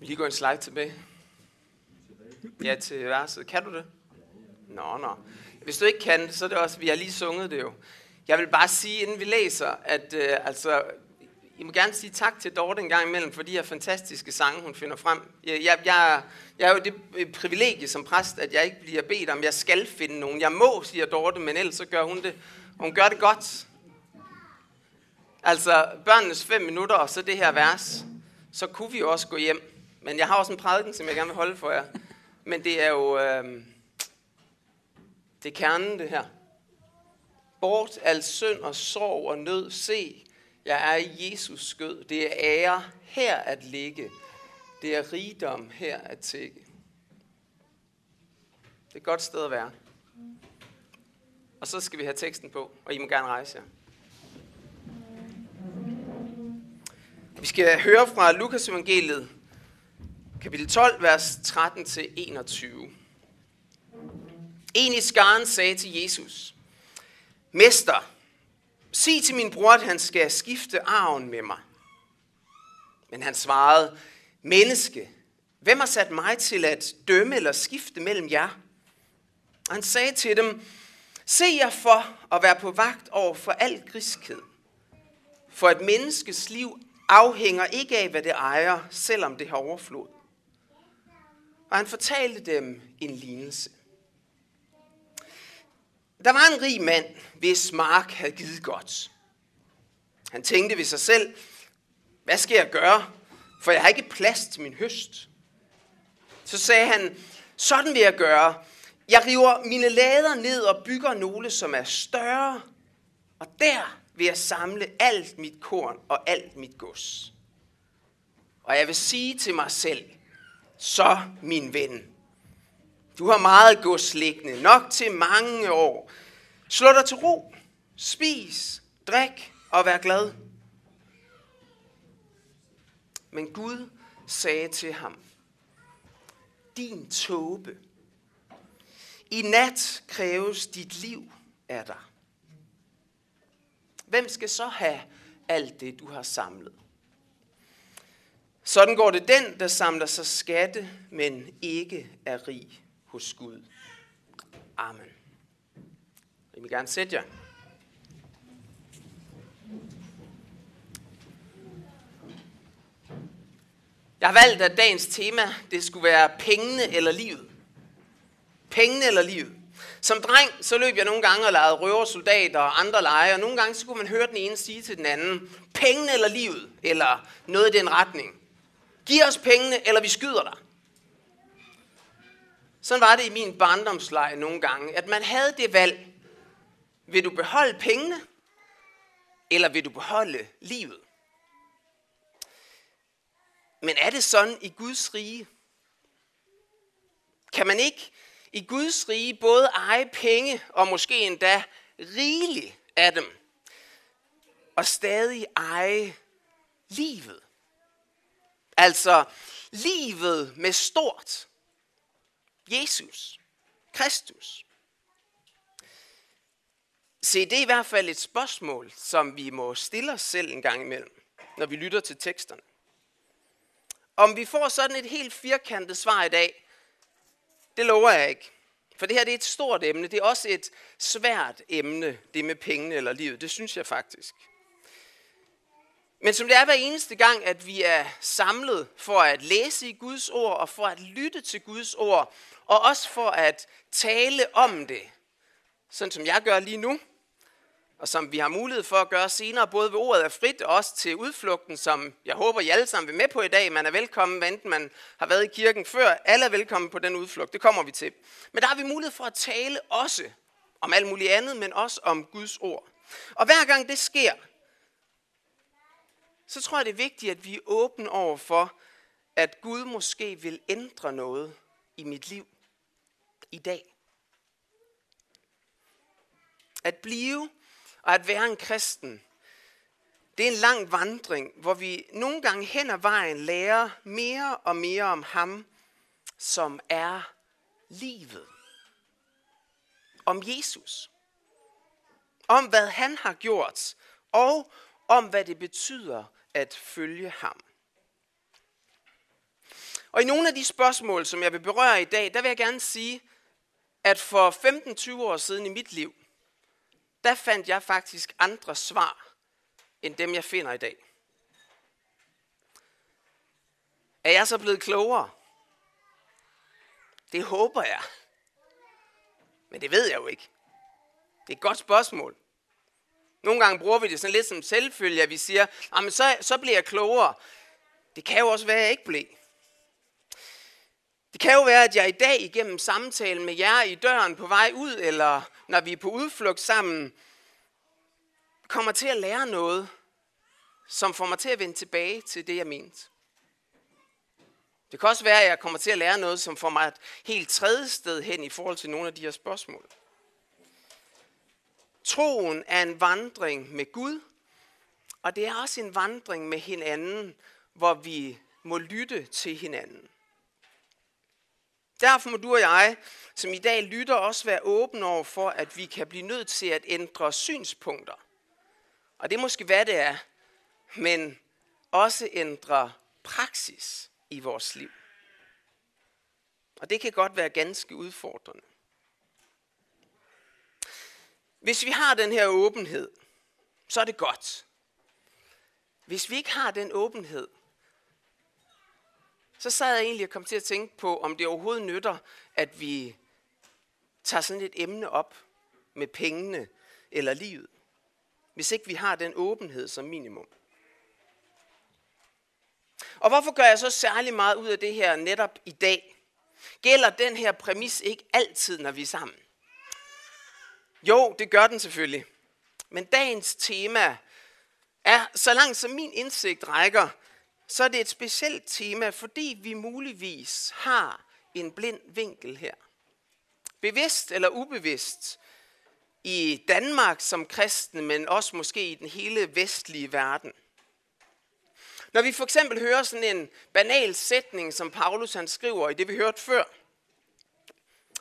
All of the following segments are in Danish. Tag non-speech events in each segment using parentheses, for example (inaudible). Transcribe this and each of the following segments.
Vi lige gå en slide tilbage. Ja, til verset. Kan du det? Nå, nå. Hvis du ikke kan det, så er det også, vi har lige sunget det jo. Jeg vil bare sige, inden vi læser, at øh, altså, I må gerne sige tak til Dorte en gang imellem for de her fantastiske sange, hun finder frem. Jeg, jeg, jeg, jeg er jo det øh, privilegie som præst, at jeg ikke bliver bedt om, jeg skal finde nogen. Jeg må, siger Dorte, men ellers så gør hun det. Hun gør det godt. Altså, børnenes fem minutter, og så det her vers, så kunne vi også gå hjem. Men jeg har også en prædiken, som jeg gerne vil holde for jer. Men det er jo... Øh, det er kernen, det her. Bort al synd og sorg og nød. Se, jeg er i Jesus skød. Det er ære her at ligge. Det er rigdom her at tække. Det er et godt sted at være. Og så skal vi have teksten på, og I må gerne rejse jer. Vi skal høre fra Lukas evangeliet, kapitel 12, vers 13-21. En i skaren sagde til Jesus, Mester, sig til min bror, at han skal skifte arven med mig. Men han svarede, Menneske, hvem har sat mig til at dømme eller skifte mellem jer? Og han sagde til dem, Se jer for at være på vagt over for al griskhed. For et menneskes liv afhænger ikke af, hvad det ejer, selvom det har overflod. Og han fortalte dem en lignelse. Der var en rig mand, hvis mark havde givet godt. Han tænkte ved sig selv, hvad skal jeg gøre, for jeg har ikke plads til min høst. Så sagde han, sådan vil jeg gøre. Jeg river mine lader ned og bygger nogle, som er større, og der vil jeg samle alt mit korn og alt mit gods. Og jeg vil sige til mig selv, så min ven, du har meget gods liggende, nok til mange år. Slå dig til ro, spis, drik og vær glad. Men Gud sagde til ham, din tåbe, i nat kræves dit liv af dig. Hvem skal så have alt det, du har samlet? Sådan går det den, der samler sig skatte, men ikke er rig hos Gud. Amen. Jeg vil gerne sætte jer. Jeg har valgt, at dagens tema, det skulle være pengene eller livet. Pengene eller livet. Som dreng, så løb jeg nogle gange og legede røversoldater og andre lege, og nogle gange så kunne man høre den ene sige til den anden, pengene eller livet, eller noget i den retning. Giv os pengene, eller vi skyder dig. Sådan var det i min barndomsleje nogle gange, at man havde det valg. Vil du beholde pengene, eller vil du beholde livet? Men er det sådan i Guds rige? Kan man ikke i Guds rige både eje penge og måske endda rigeligt af dem, og stadig eje livet? Altså livet med stort. Jesus. Kristus. Se, det er i hvert fald et spørgsmål, som vi må stille os selv en gang imellem, når vi lytter til teksterne. Om vi får sådan et helt firkantet svar i dag, det lover jeg ikke. For det her det er et stort emne. Det er også et svært emne, det med pengene eller livet. Det synes jeg faktisk. Men som det er hver eneste gang, at vi er samlet for at læse i Guds ord og for at lytte til Guds ord, og også for at tale om det, sådan som jeg gør lige nu, og som vi har mulighed for at gøre senere, både ved ordet er frit og også til udflugten, som jeg håber, I alle sammen vil med på i dag. Man er velkommen, enten man har været i kirken før. Alle er velkommen på den udflugt, det kommer vi til. Men der har vi mulighed for at tale også om alt muligt andet, men også om Guds ord. Og hver gang det sker, så tror jeg, det er vigtigt, at vi er åbne over for, at Gud måske vil ændre noget i mit liv i dag. At blive og at være en kristen, det er en lang vandring, hvor vi nogle gange hen ad vejen lærer mere og mere om ham, som er livet. Om Jesus. Om hvad han har gjort, og om hvad det betyder at følge ham. Og i nogle af de spørgsmål, som jeg vil berøre i dag, der vil jeg gerne sige, at for 15-20 år siden i mit liv, der fandt jeg faktisk andre svar, end dem jeg finder i dag. Er jeg så blevet klogere? Det håber jeg. Men det ved jeg jo ikke. Det er et godt spørgsmål. Nogle gange bruger vi det sådan lidt som selvfølge, at vi siger, ah, men så, så bliver jeg klogere. Det kan jo også være, at jeg ikke blev. Det kan jo være, at jeg i dag igennem samtalen med jer i døren på vej ud, eller når vi er på udflugt sammen, kommer til at lære noget, som får mig til at vende tilbage til det, jeg mente. Det kan også være, at jeg kommer til at lære noget, som får mig et helt tredje sted hen i forhold til nogle af de her spørgsmål. Troen er en vandring med Gud, og det er også en vandring med hinanden, hvor vi må lytte til hinanden. Derfor må du og jeg, som i dag lytter, også være åbne over for, at vi kan blive nødt til at ændre synspunkter. Og det er måske hvad det er, men også ændre praksis i vores liv. Og det kan godt være ganske udfordrende. Hvis vi har den her åbenhed, så er det godt. Hvis vi ikke har den åbenhed, så sad jeg egentlig og kom til at tænke på, om det overhovedet nytter, at vi tager sådan et emne op med pengene eller livet, hvis ikke vi har den åbenhed som minimum. Og hvorfor gør jeg så særlig meget ud af det her netop i dag? Gælder den her præmis ikke altid, når vi er sammen? Jo, det gør den selvfølgelig. Men dagens tema er, så langt som min indsigt rækker, så er det et specielt tema, fordi vi muligvis har en blind vinkel her. Bevidst eller ubevidst i Danmark som kristne, men også måske i den hele vestlige verden. Når vi for eksempel hører sådan en banal sætning, som Paulus han skriver i det, vi hørte før.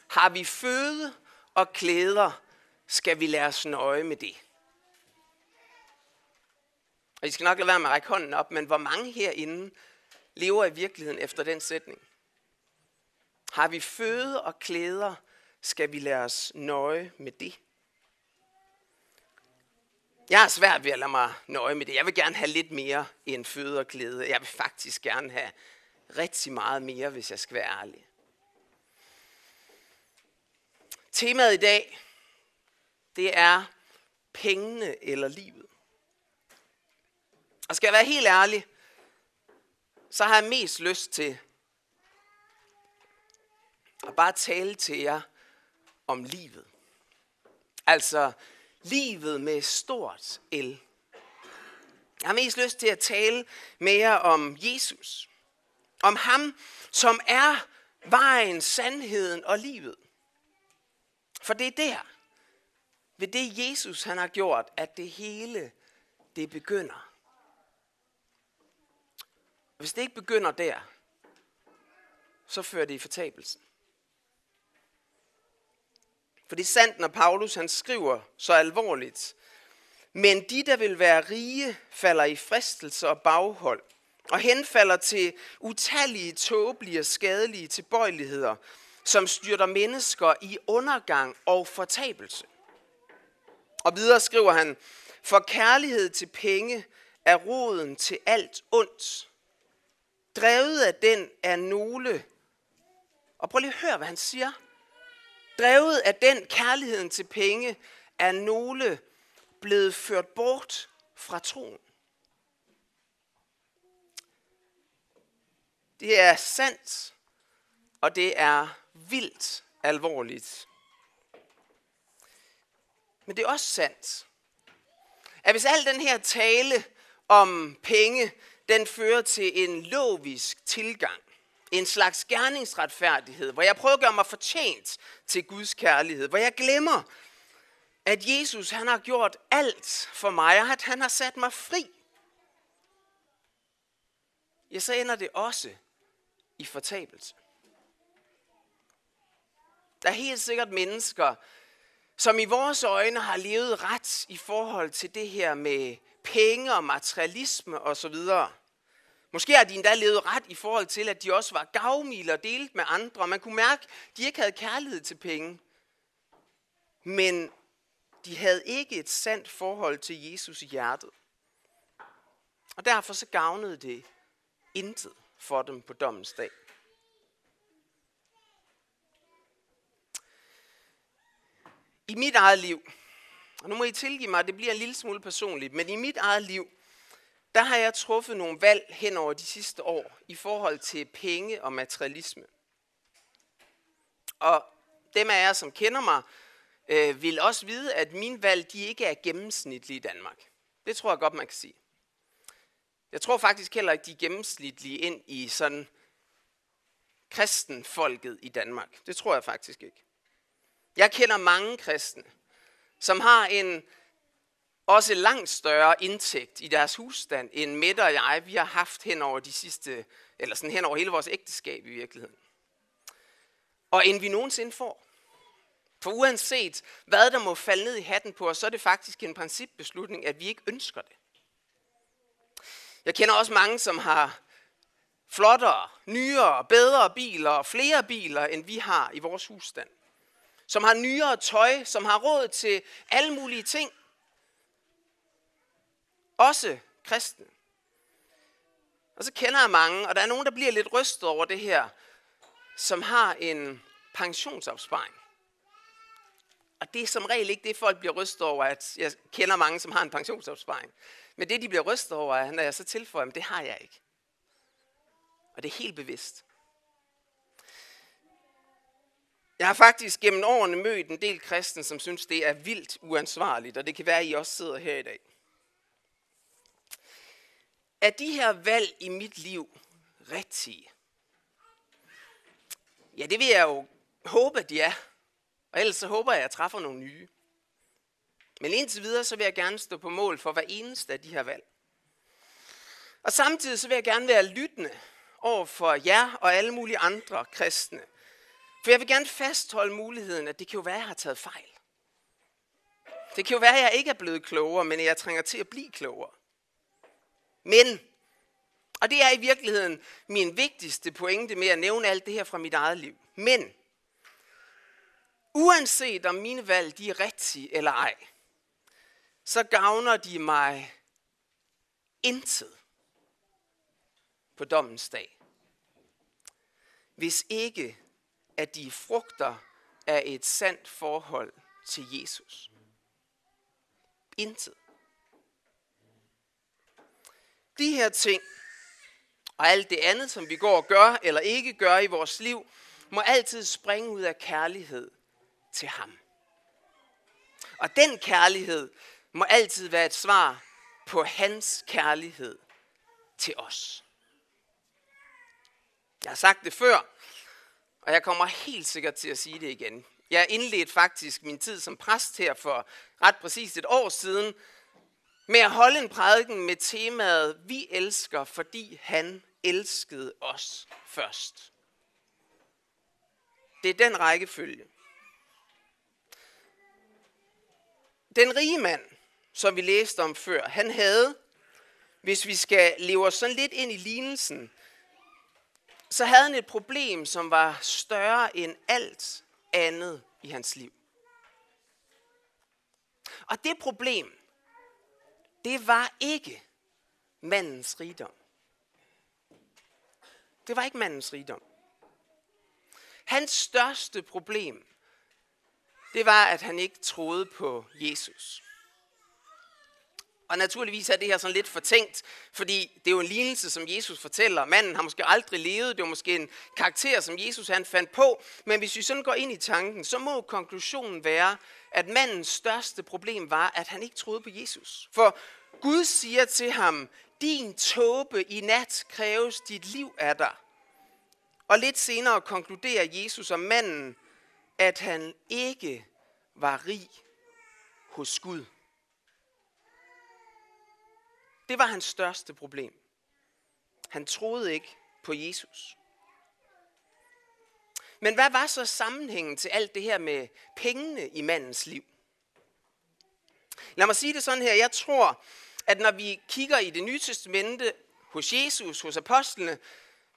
Har vi føde og klæder, skal vi lade os nøje med det. Og I skal nok lade være med at række hånden op, men hvor mange herinde lever i virkeligheden efter den sætning? Har vi føde og klæder, skal vi lade os nøje med det. Jeg er svært ved at lade mig nøje med det. Jeg vil gerne have lidt mere end føde og klæde. Jeg vil faktisk gerne have rigtig meget mere, hvis jeg skal være ærlig. Temaet i dag, det er pengene eller livet. Og skal jeg være helt ærlig, så har jeg mest lyst til at bare tale til jer om livet. Altså livet med stort L. Jeg har mest lyst til at tale mere om Jesus. Om ham, som er vejen, sandheden og livet. For det er der, ved det Jesus han har gjort, at det hele det begynder. Hvis det ikke begynder der, så fører det i fortabelsen. For det er sandt, når Paulus han skriver så alvorligt. Men de, der vil være rige, falder i fristelse og baghold, og henfalder til utallige, tåbelige og skadelige tilbøjeligheder, som styrter mennesker i undergang og fortabelse. Og videre skriver han, for kærlighed til penge er roden til alt ondt. Drevet af den er nogle, og prøv lige at høre, hvad han siger. Drevet af den kærligheden til penge er nogle blevet ført bort fra troen. Det er sandt, og det er vildt alvorligt. Men det er også sandt, at hvis al den her tale om penge, den fører til en lovisk tilgang, en slags gerningsretfærdighed, hvor jeg prøver at gøre mig fortjent til Guds kærlighed, hvor jeg glemmer, at Jesus han har gjort alt for mig, og at han har sat mig fri. Ja, så ender det også i fortabelse. Der er helt sikkert mennesker, som i vores øjne har levet ret i forhold til det her med penge og materialisme osv. Måske har de endda levet ret i forhold til, at de også var gavmilde og delt med andre. Og man kunne mærke, at de ikke havde kærlighed til penge. Men de havde ikke et sandt forhold til Jesus i hjertet. Og derfor så gavnede det intet for dem på dommens dag. I mit eget liv, og nu må I tilgive mig, at det bliver en lille smule personligt, men i mit eget liv, der har jeg truffet nogle valg hen over de sidste år i forhold til penge og materialisme. Og dem af jer, som kender mig, øh, vil også vide, at mine valg de ikke er gennemsnitlige i Danmark. Det tror jeg godt, man kan sige. Jeg tror faktisk heller ikke, de er gennemsnitlige ind i sådan kristenfolket i Danmark. Det tror jeg faktisk ikke. Jeg kender mange kristne, som har en også langt større indtægt i deres husstand, end Mette og jeg, vi har haft hen over de sidste, eller sådan hen over hele vores ægteskab i virkeligheden. Og end vi nogensinde får. For uanset hvad der må falde ned i hatten på os, så er det faktisk en principbeslutning, at vi ikke ønsker det. Jeg kender også mange, som har flottere, nyere, bedre biler og flere biler, end vi har i vores husstand. Som har nyere tøj, som har råd til alle mulige ting. Også kristne. Og så kender jeg mange, og der er nogen, der bliver lidt rystet over det her, som har en pensionsopsparing. Og det er som regel ikke det, folk bliver rystet over, at jeg kender mange, som har en pensionsopsparing. Men det, de bliver rystet over, når jeg så tilføjer at det har jeg ikke. Og det er helt bevidst. Jeg har faktisk gennem årene mødt en del kristne, som synes, det er vildt uansvarligt, og det kan være, at I også sidder her i dag. Er de her valg i mit liv rigtige? Ja, det vil jeg jo håbe, at de er. Og ellers så håber jeg, at jeg træffer nogle nye. Men indtil videre, så vil jeg gerne stå på mål for hver eneste af de her valg. Og samtidig så vil jeg gerne være lyttende over for jer og alle mulige andre kristne. For jeg vil gerne fastholde muligheden, at det kan jo være, at jeg har taget fejl. Det kan jo være, at jeg ikke er blevet klogere, men jeg trænger til at blive klogere. Men, og det er i virkeligheden min vigtigste pointe med at nævne alt det her fra mit eget liv. Men, uanset om mine valg de er rigtige eller ej, så gavner de mig intet på dommens dag. Hvis ikke, at de frugter af et sandt forhold til Jesus. Intet. De her ting, og alt det andet, som vi går og gør eller ikke gør i vores liv, må altid springe ud af kærlighed til ham. Og den kærlighed må altid være et svar på hans kærlighed til os. Jeg har sagt det før, og jeg kommer helt sikkert til at sige det igen. Jeg indledte faktisk min tid som præst her for ret præcis et år siden, med at holde en prædiken med temaet, vi elsker, fordi han elskede os først. Det er den rækkefølge. Den rige mand, som vi læste om før, han havde, hvis vi skal leve os sådan lidt ind i lignelsen, så havde han et problem, som var større end alt andet i hans liv. Og det problem, det var ikke mandens rigdom. Det var ikke mandens rigdom. Hans største problem, det var, at han ikke troede på Jesus. Og naturligvis er det her sådan lidt fortænkt, fordi det er jo en lignelse, som Jesus fortæller. Manden har måske aldrig levet, det var måske en karakter, som Jesus han fandt på. Men hvis vi sådan går ind i tanken, så må konklusionen være, at mandens største problem var, at han ikke troede på Jesus. For Gud siger til ham, din tåbe i nat kræves dit liv af dig. Og lidt senere konkluderer Jesus om manden, at han ikke var rig hos Gud. Det var hans største problem. Han troede ikke på Jesus. Men hvad var så sammenhængen til alt det her med pengene i mandens liv? Lad mig sige det sådan her. Jeg tror, at når vi kigger i det nye testamente, hos Jesus, hos apostlene,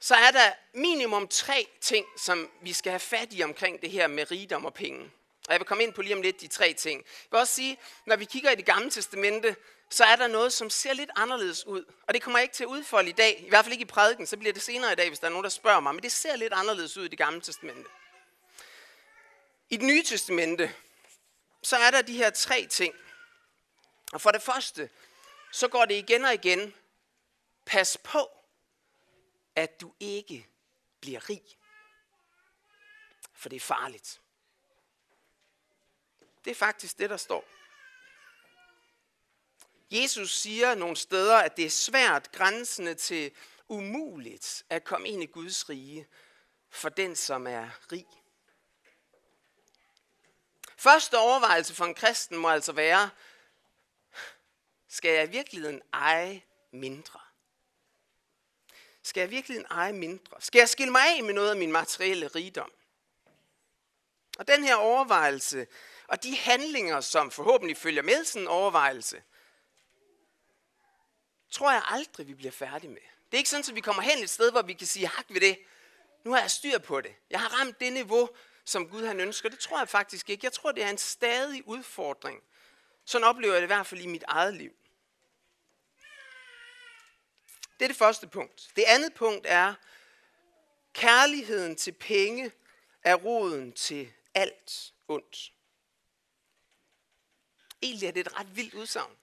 så er der minimum tre ting, som vi skal have fat i omkring det her med rigdom og penge. Og jeg vil komme ind på lige om lidt de tre ting. Jeg vil også sige, når vi kigger i det gamle testamente, så er der noget, som ser lidt anderledes ud. Og det kommer jeg ikke til at udfolde i dag, i hvert fald ikke i prædiken, så bliver det senere i dag, hvis der er nogen, der spørger mig. Men det ser lidt anderledes ud i det gamle testamente. I det nye testamente, så er der de her tre ting. Og for det første, så går det igen og igen. Pas på, at du ikke bliver rig. For det er farligt. Det er faktisk det, der står. Jesus siger nogle steder, at det er svært grænsende til umuligt at komme ind i Guds rige for den, som er rig. Første overvejelse for en kristen må altså være, skal jeg i virkeligheden eje mindre? Skal jeg virkelig eje mindre? Skal jeg skille mig af med noget af min materielle rigdom? Og den her overvejelse, og de handlinger, som forhåbentlig følger med sådan en overvejelse, tror jeg aldrig, vi bliver færdige med. Det er ikke sådan, at vi kommer hen et sted, hvor vi kan sige, hak ved det. Nu har jeg styr på det. Jeg har ramt det niveau, som Gud han ønsker. Det tror jeg faktisk ikke. Jeg tror, det er en stadig udfordring. Sådan oplever jeg det i hvert fald i mit eget liv. Det er det første punkt. Det andet punkt er, kærligheden til penge er roden til alt ondt. Egentlig er det et ret vildt udsagn.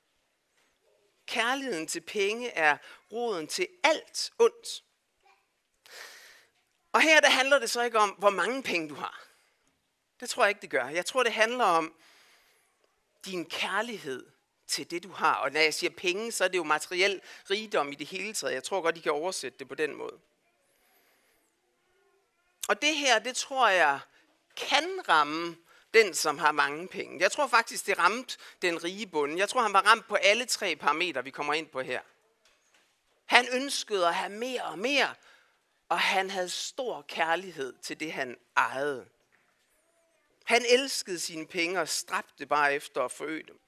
Kærligheden til penge er roden til alt ondt. Og her der handler det så ikke om, hvor mange penge du har. Det tror jeg ikke, det gør. Jeg tror, det handler om din kærlighed til det, du har. Og når jeg siger penge, så er det jo materiel rigdom i det hele taget. Jeg tror godt, I kan oversætte det på den måde. Og det her, det tror jeg kan ramme den, som har mange penge. Jeg tror faktisk, det ramte den rige bund. Jeg tror, han var ramt på alle tre parametre, vi kommer ind på her. Han ønskede at have mere og mere, og han havde stor kærlighed til det, han ejede. Han elskede sine penge og stræbte bare efter at forøge dem.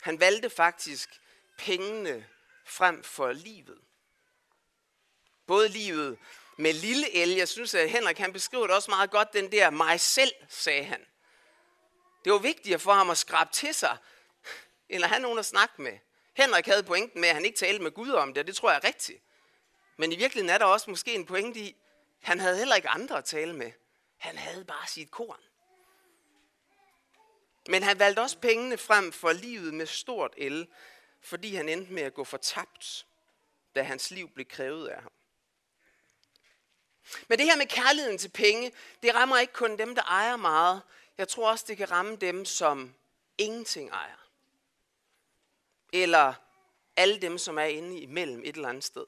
Han valgte faktisk pengene frem for livet. Både livet med lille el. Jeg synes, at Henrik han beskriver det også meget godt, den der mig selv, sagde han. Det var vigtigere for ham at skrabe til sig, (laughs) end at have nogen at snakke med. Henrik havde pointen med, at han ikke talte med Gud om det, og det tror jeg er rigtigt. Men i virkeligheden er der også måske en pointe i, at han havde heller ikke andre at tale med. Han havde bare sit korn. Men han valgte også pengene frem for livet med stort el, fordi han endte med at gå fortabt, da hans liv blev krævet af ham. Men det her med kærligheden til penge, det rammer ikke kun dem, der ejer meget. Jeg tror også, det kan ramme dem, som ingenting ejer. Eller alle dem, som er inde imellem et eller andet sted.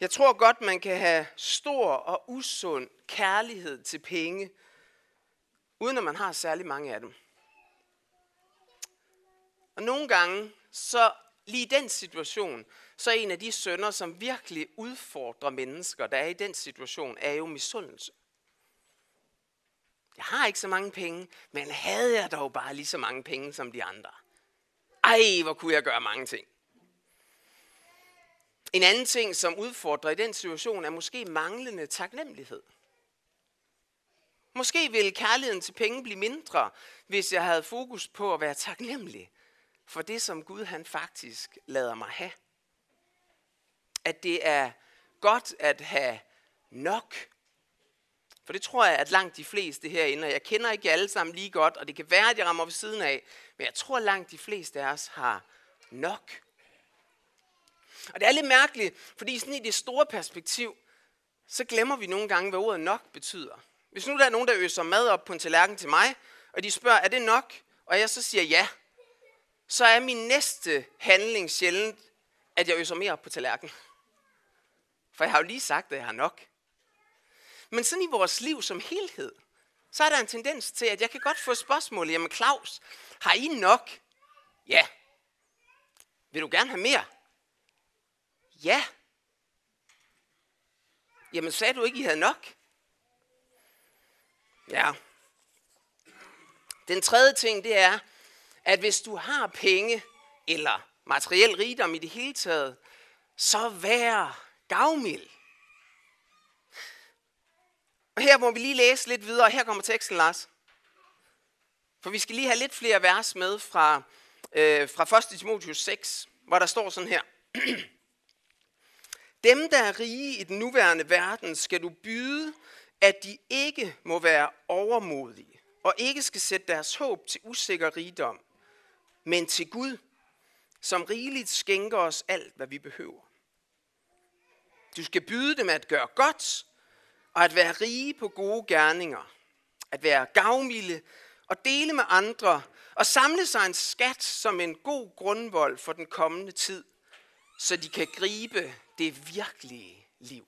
Jeg tror godt, man kan have stor og usund kærlighed til penge, uden at man har særlig mange af dem. Og nogle gange, så lige i den situation, så en af de sønder, som virkelig udfordrer mennesker, der er i den situation, er jo misundelse. Jeg har ikke så mange penge, men havde jeg dog bare lige så mange penge som de andre. Ej, hvor kunne jeg gøre mange ting. En anden ting, som udfordrer i den situation, er måske manglende taknemmelighed. Måske ville kærligheden til penge blive mindre, hvis jeg havde fokus på at være taknemmelig for det, som Gud han faktisk lader mig have. At det er godt at have nok. For det tror jeg, at langt de fleste herinde, og jeg kender ikke alle sammen lige godt, og det kan være, at jeg rammer ved siden af, men jeg tror, at langt de fleste af os har nok. Og det er lidt mærkeligt, fordi sådan i det store perspektiv, så glemmer vi nogle gange, hvad ordet nok betyder. Hvis nu der er nogen, der øser mad op på en tallerken til mig, og de spørger, er det nok? Og jeg så siger ja, så er min næste handling sjældent, at jeg øser mere op på tallerkenen. For jeg har jo lige sagt, at jeg har nok. Men sådan i vores liv som helhed, så er der en tendens til, at jeg kan godt få spørgsmål. Jamen Claus, har I nok? Ja. Vil du gerne have mere? Ja. Jamen sagde du ikke, I havde nok? Ja. Den tredje ting, det er, at hvis du har penge, eller materiel rigdom i det hele taget, så vær gavmild. Og her må vi lige læse lidt videre. Her kommer teksten, Lars. For vi skal lige have lidt flere vers med fra, øh, fra 1. Timotius 6, hvor der står sådan her. (clears throat) Dem, der er rige i den nuværende verden, skal du byde, at de ikke må være overmodige, og ikke skal sætte deres håb til usikker rigdom, men til Gud, som rigeligt skænker os alt, hvad vi behøver. Du skal byde dem at gøre godt, og at være rige på gode gerninger, at være gavmilde og dele med andre, og samle sig en skat som en god grundvold for den kommende tid, så de kan gribe det virkelige liv.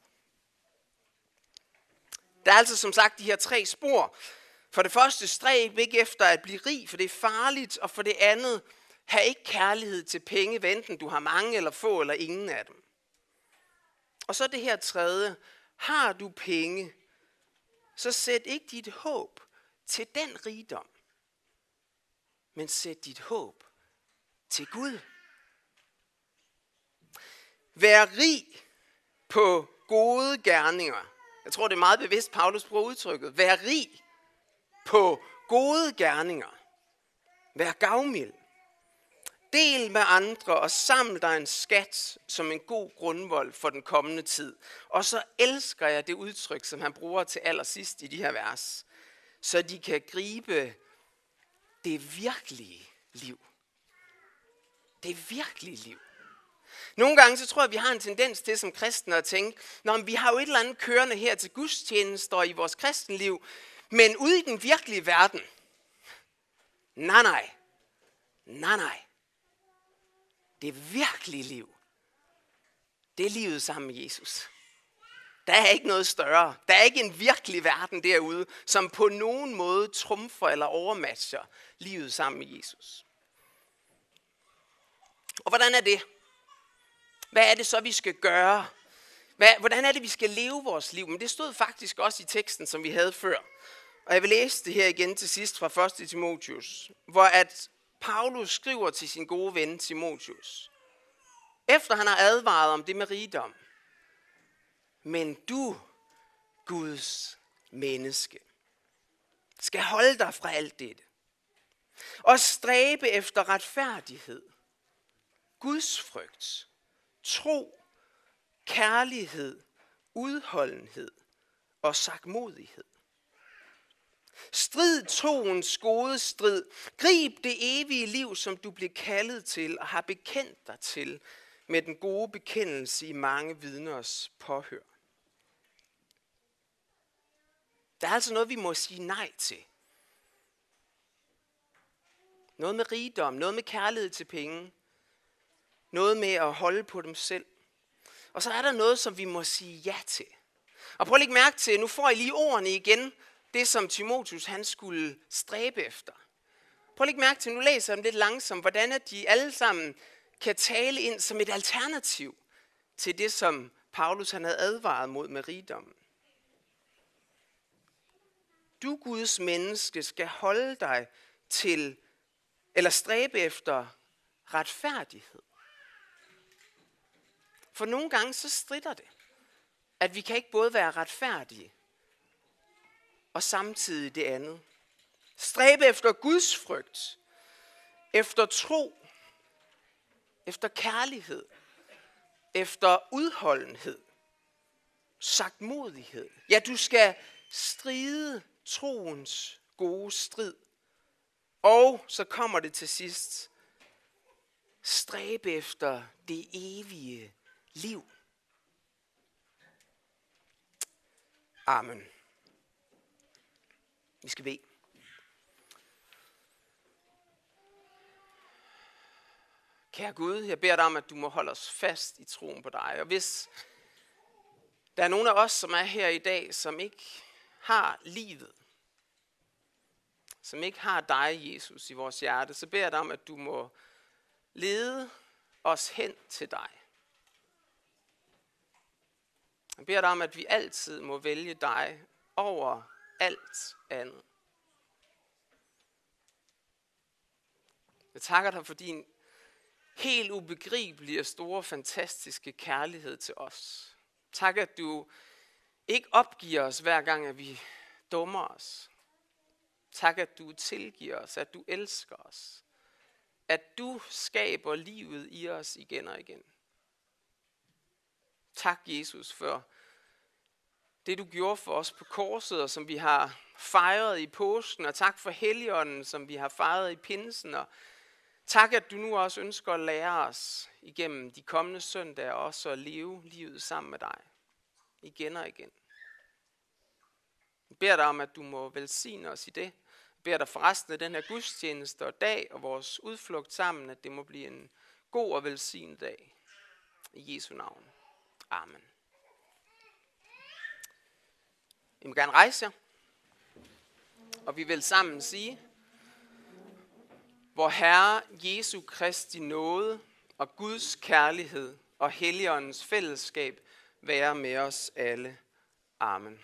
Der er altså som sagt de her tre spor. For det første, stræb ikke efter at blive rig, for det er farligt. Og for det andet, have ikke kærlighed til penge, enten du har mange eller få eller ingen af dem. Og så det her tredje, har du penge, så sæt ikke dit håb til den rigdom, men sæt dit håb til Gud. Vær rig på gode gerninger. Jeg tror, det er meget bevidst, Paulus bruger udtrykket. Vær rig på gode gerninger. Vær gavmild. Del med andre og samle dig en skat som en god grundvold for den kommende tid. Og så elsker jeg det udtryk, som han bruger til allersidst i de her vers. Så de kan gribe det virkelige liv. Det virkelige liv. Nogle gange så tror jeg, at vi har en tendens til som kristne at tænke, Nå, men vi har jo et eller andet kørende her til gudstjenester i vores kristenliv, men ude i den virkelige verden, nej nej, nej nej, det virkelige liv, det er livet sammen med Jesus. Der er ikke noget større. Der er ikke en virkelig verden derude, som på nogen måde trumfer eller overmatcher livet sammen med Jesus. Og hvordan er det? Hvad er det så, vi skal gøre? Hvad, hvordan er det, vi skal leve vores liv? Men det stod faktisk også i teksten, som vi havde før. Og jeg vil læse det her igen til sidst fra 1. Timotius, hvor at Paulus skriver til sin gode ven Timotius, efter han har advaret om det med rigdom. Men du, Guds menneske, skal holde dig fra alt dette. Og stræbe efter retfærdighed, Guds frygt, tro, kærlighed, udholdenhed og sagmodighed. Strid troens gode strid. Grib det evige liv, som du blev kaldet til og har bekendt dig til med den gode bekendelse i mange vidners påhør. Der er altså noget, vi må sige nej til. Noget med rigdom, noget med kærlighed til penge, noget med at holde på dem selv. Og så er der noget, som vi må sige ja til. Og prøv at lægge mærke til, nu får I lige ordene igen, det som Timotius han skulle stræbe efter. Prøv at lægge mærke til, nu læser jeg dem lidt langsomt, hvordan at de alle sammen kan tale ind som et alternativ til det, som Paulus han havde advaret mod med rigdommen. Du, Guds menneske, skal holde dig til, eller stræbe efter retfærdighed. For nogle gange så strider det, at vi kan ikke både være retfærdige og samtidig det andet. Stræbe efter Guds frygt, efter tro, efter kærlighed, efter udholdenhed, sagtmodighed. Ja, du skal stride troens gode strid. Og så kommer det til sidst, stræbe efter det evige liv. Amen. Vi skal bede. Kære Gud, jeg beder dig om, at du må holde os fast i troen på dig. Og hvis der er nogen af os, som er her i dag, som ikke har livet, som ikke har dig, Jesus, i vores hjerte, så beder jeg dig om, at du må lede os hen til dig. Jeg beder dig om, at vi altid må vælge dig over alt andet. Jeg takker dig for din helt ubegribelige og store, fantastiske kærlighed til os. Tak, at du ikke opgiver os hver gang, at vi dummer os. Tak, at du tilgiver os, at du elsker os. At du skaber livet i os igen og igen. Tak, Jesus, for det, du gjorde for os på korset, og som vi har fejret i påsken, og tak for Helligånden, som vi har fejret i pinsen, og tak, at du nu også ønsker at lære os igennem de kommende søndage også at leve livet sammen med dig. Igen og igen. Jeg beder dig om, at du må velsigne os i det. Jeg beder dig for resten af den her gudstjeneste og dag og vores udflugt sammen, at det må blive en god og velsignet dag. I Jesu navn. Amen. I må gerne rejse jer. Og vi vil sammen sige, hvor Herre Jesu Kristi nåde og Guds kærlighed og Helligåndens fællesskab være med os alle. Amen.